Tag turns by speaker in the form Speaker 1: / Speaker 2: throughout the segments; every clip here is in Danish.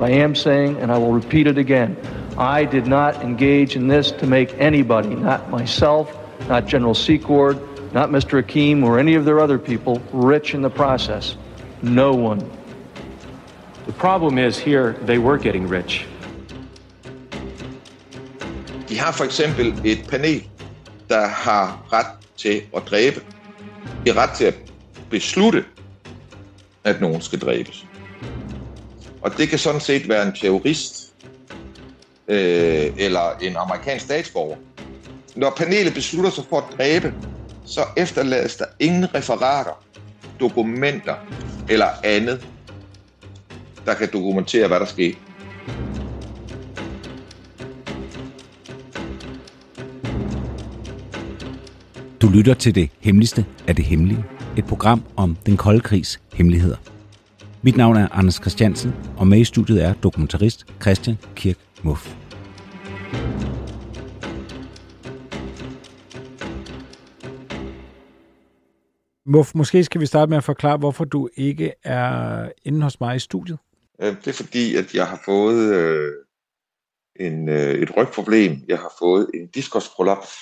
Speaker 1: I am saying, and I will repeat it again, I did not engage in this to make anybody, not myself, not General Secord, not Mr. Akeem or any of their other people, rich in the process. No one.
Speaker 2: The problem is here, they were getting rich.
Speaker 3: De har for eksempel et panel, der har ret til at dræbe. De har er ret til at beslutte, at nogen skal dræbes. Og det kan sådan set være en terrorist øh, eller en amerikansk statsborger. Når panelet beslutter sig for at dræbe, så efterlades der ingen referater, dokumenter eller andet, der kan dokumentere, hvad der sker.
Speaker 4: Du lytter til det hemmeligste af det hemmelige. Et program om den kolde krigs hemmeligheder. Mit navn er Anders Christiansen, og med i studiet er dokumentarist Christian Kirk Muff.
Speaker 5: Muff, måske skal vi starte med at forklare, hvorfor du ikke er inde hos mig i studiet.
Speaker 3: Øh, Det er fordi, at jeg har fået øh, en, øh, et rygproblem. Jeg har fået en diskusprolaps,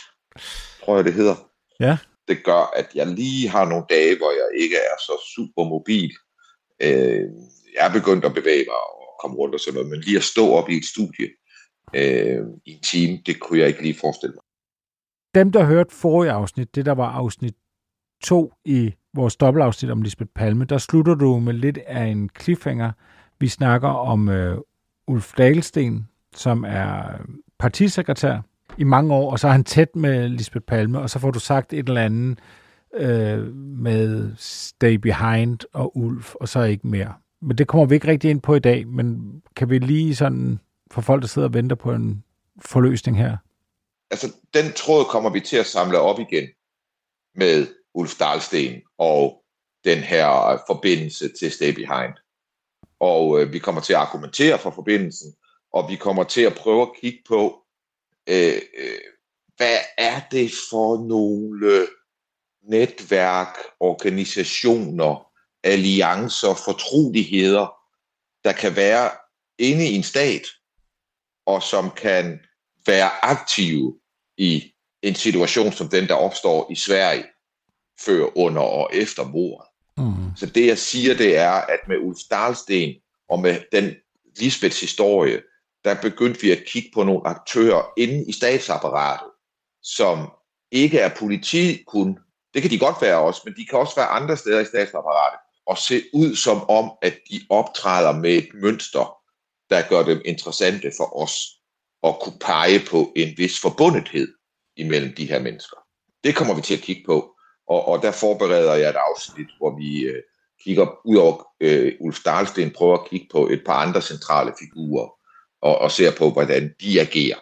Speaker 3: tror jeg det hedder.
Speaker 5: Ja.
Speaker 3: Det gør, at jeg lige har nogle dage, hvor jeg ikke er så super mobil. Øh, jeg er begyndt at bevæge mig og komme rundt og sådan noget, men lige at stå op i et studie øh, i en time, det kunne jeg ikke lige forestille mig.
Speaker 5: Dem, der hørte forrige afsnit, det der var afsnit 2 i vores dobbeltafsnit om Lisbeth Palme, der slutter du med lidt af en cliffhanger. Vi snakker om øh, Ulf Dahlsten, som er partisekretær i mange år, og så er han tæt med Lisbeth Palme, og så får du sagt et eller andet øh, Øh, med Stay Behind og Ulf, og så ikke mere. Men det kommer vi ikke rigtig ind på i dag, men kan vi lige sådan, for folk, der sidder og venter på en forløsning her?
Speaker 3: Altså, den tråd kommer vi til at samle op igen med Ulf Dahlsten og den her forbindelse til Stay Behind. Og øh, vi kommer til at argumentere for forbindelsen, og vi kommer til at prøve at kigge på, øh, øh, hvad er det for nogle netværk, organisationer, alliancer, fortroligheder, der kan være inde i en stat, og som kan være aktive i en situation som den, der opstår i Sverige, før, under og efter mordet.
Speaker 5: Mm.
Speaker 3: Så det jeg siger, det er, at med Ulf Dahlsten og med den Lisbeths historie, der begyndte vi at kigge på nogle aktører inde i statsapparatet, som ikke er politi kun. Det kan de godt være også, men de kan også være andre steder i statsapparatet og se ud som om, at de optræder med et mønster, der gør dem interessante for os at kunne pege på en vis forbundethed imellem de her mennesker. Det kommer vi til at kigge på, og, og der forbereder jeg et afsnit, hvor vi øh, kigger ud over øh, Ulf Dahlsten, prøver at kigge på et par andre centrale figurer, og, og ser på, hvordan de agerer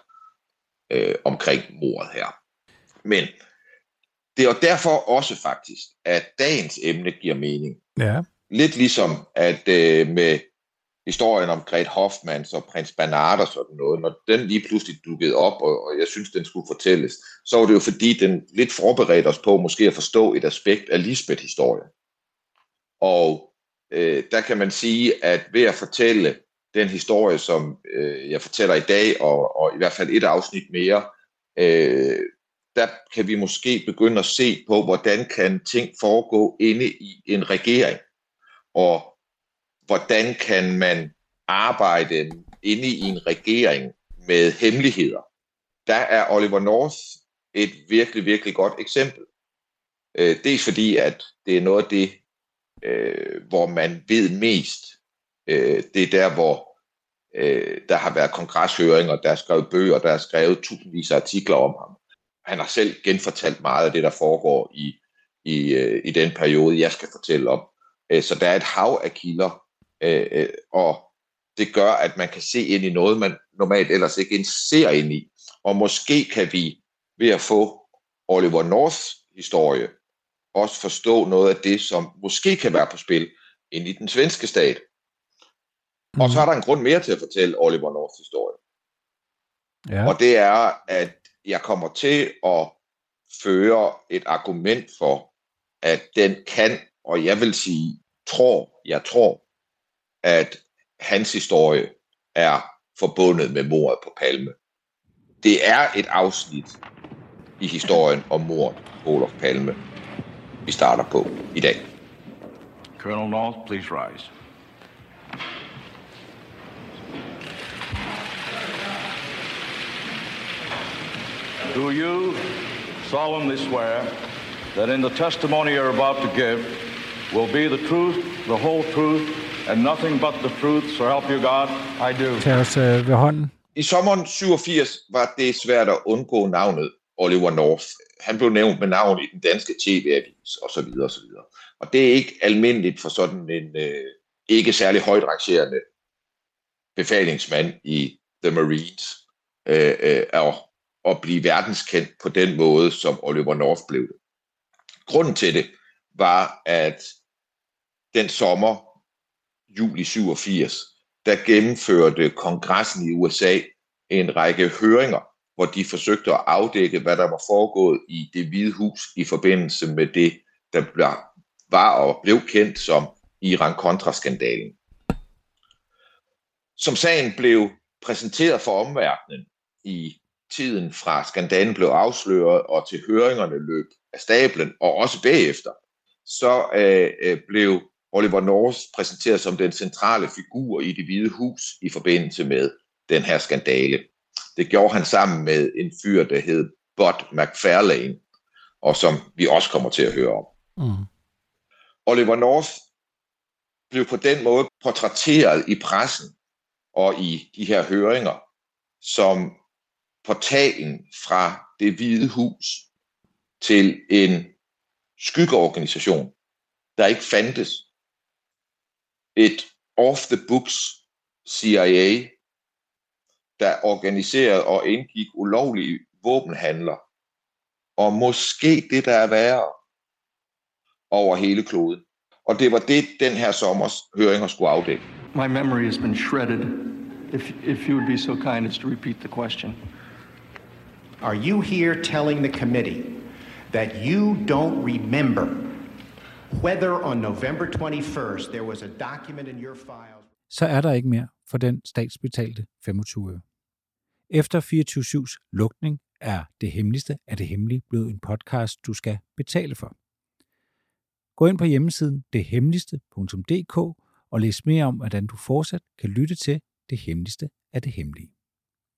Speaker 3: øh, omkring mordet her. Men det er jo derfor også faktisk, at dagens emne giver mening.
Speaker 5: Ja.
Speaker 3: Lidt ligesom, at øh, med historien om Gret Hoffmanns og prins Bernard og sådan noget, når den lige pludselig dukkede op, og, og jeg synes, den skulle fortælles, så var det jo fordi, den lidt forberedte os på måske at forstå et aspekt af Lisbeth-historien. Og øh, der kan man sige, at ved at fortælle den historie, som øh, jeg fortæller i dag, og, og i hvert fald et afsnit mere, øh, der kan vi måske begynde at se på, hvordan kan ting foregå inde i en regering, og hvordan kan man arbejde inde i en regering med hemmeligheder. Der er Oliver North et virkelig, virkelig godt eksempel. Øh, dels fordi, at det er noget af det, øh, hvor man ved mest. Øh, det er der, hvor der har været kongreshøringer, der er skrevet bøger, der er skrevet tusindvis af artikler om ham. Han har selv genfortalt meget af det, der foregår i, i, øh, i den periode, jeg skal fortælle om. Øh, så der er et hav af kilder, øh, og det gør, at man kan se ind i noget, man normalt ellers ikke ser ind i. Og måske kan vi ved at få Oliver Norths historie også forstå noget af det, som måske kan være på spil ind i den svenske stat. Mm. Og så er der en grund mere til at fortælle Oliver Norths historie. Ja. Og det er, at jeg kommer til at føre et argument for, at den kan, og jeg vil sige, tror, jeg tror, at hans historie er forbundet med mordet på Palme. Det er et afsnit i historien om mordet på Olof Palme, vi starter på i dag.
Speaker 6: Colonel North, please rise. Do you solemnly swear that in the testimony you're about to give will be the truth, the whole truth, and nothing but the truth, so help you God? I do.
Speaker 5: Tag os øh, ved hånden.
Speaker 3: I sommeren 87 var det svært at undgå navnet Oliver North. Han blev nævnt med navn i den danske tv-avis og så videre og så videre. Og det er ikke almindeligt for sådan en øh, ikke særlig højt rangerende befalingsmand i The Marines øh, øh, at, at blive verdenskendt på den måde, som Oliver North blev det. Grunden til det var, at den sommer, juli 87, der gennemførte kongressen i USA en række høringer, hvor de forsøgte at afdække, hvad der var foregået i det hvide hus i forbindelse med det, der var og blev kendt som Iran-Contra-skandalen. Som sagen blev præsenteret for omverdenen i tiden fra skandalen blev afsløret og til høringerne løb af stablen, og også bagefter, så øh, øh, blev Oliver North præsenteret som den centrale figur i det hvide hus i forbindelse med den her skandale. Det gjorde han sammen med en fyr, der hed Bud McFarlane, og som vi også kommer til at høre om. Mm. Oliver North blev på den måde portrætteret i pressen og i de her høringer som portalen fra det hvide hus til en skyggeorganisation, der ikke fandtes. Et off-the-books CIA, der organiserede og indgik ulovlige våbenhandler, og måske det, der er værre, over hele kloden. Og det var det, den her sommers høringer skulle afdække.
Speaker 1: My memory has been shredded. If, if you would be so kind as to repeat the question.
Speaker 7: Are you here telling the committee that you don't remember whether on November 21st there was a document in your files?
Speaker 5: Så er der ikke mere for den statsbetalte 25 øre. Efter 24-7's lukning er det hemmeligste af det hemmelige blevet en podcast, du skal betale for. Gå ind på hjemmesiden dethemmeligste.dk og læs mere om, hvordan du fortsat kan lytte til det hemmeligste af det hemmelige.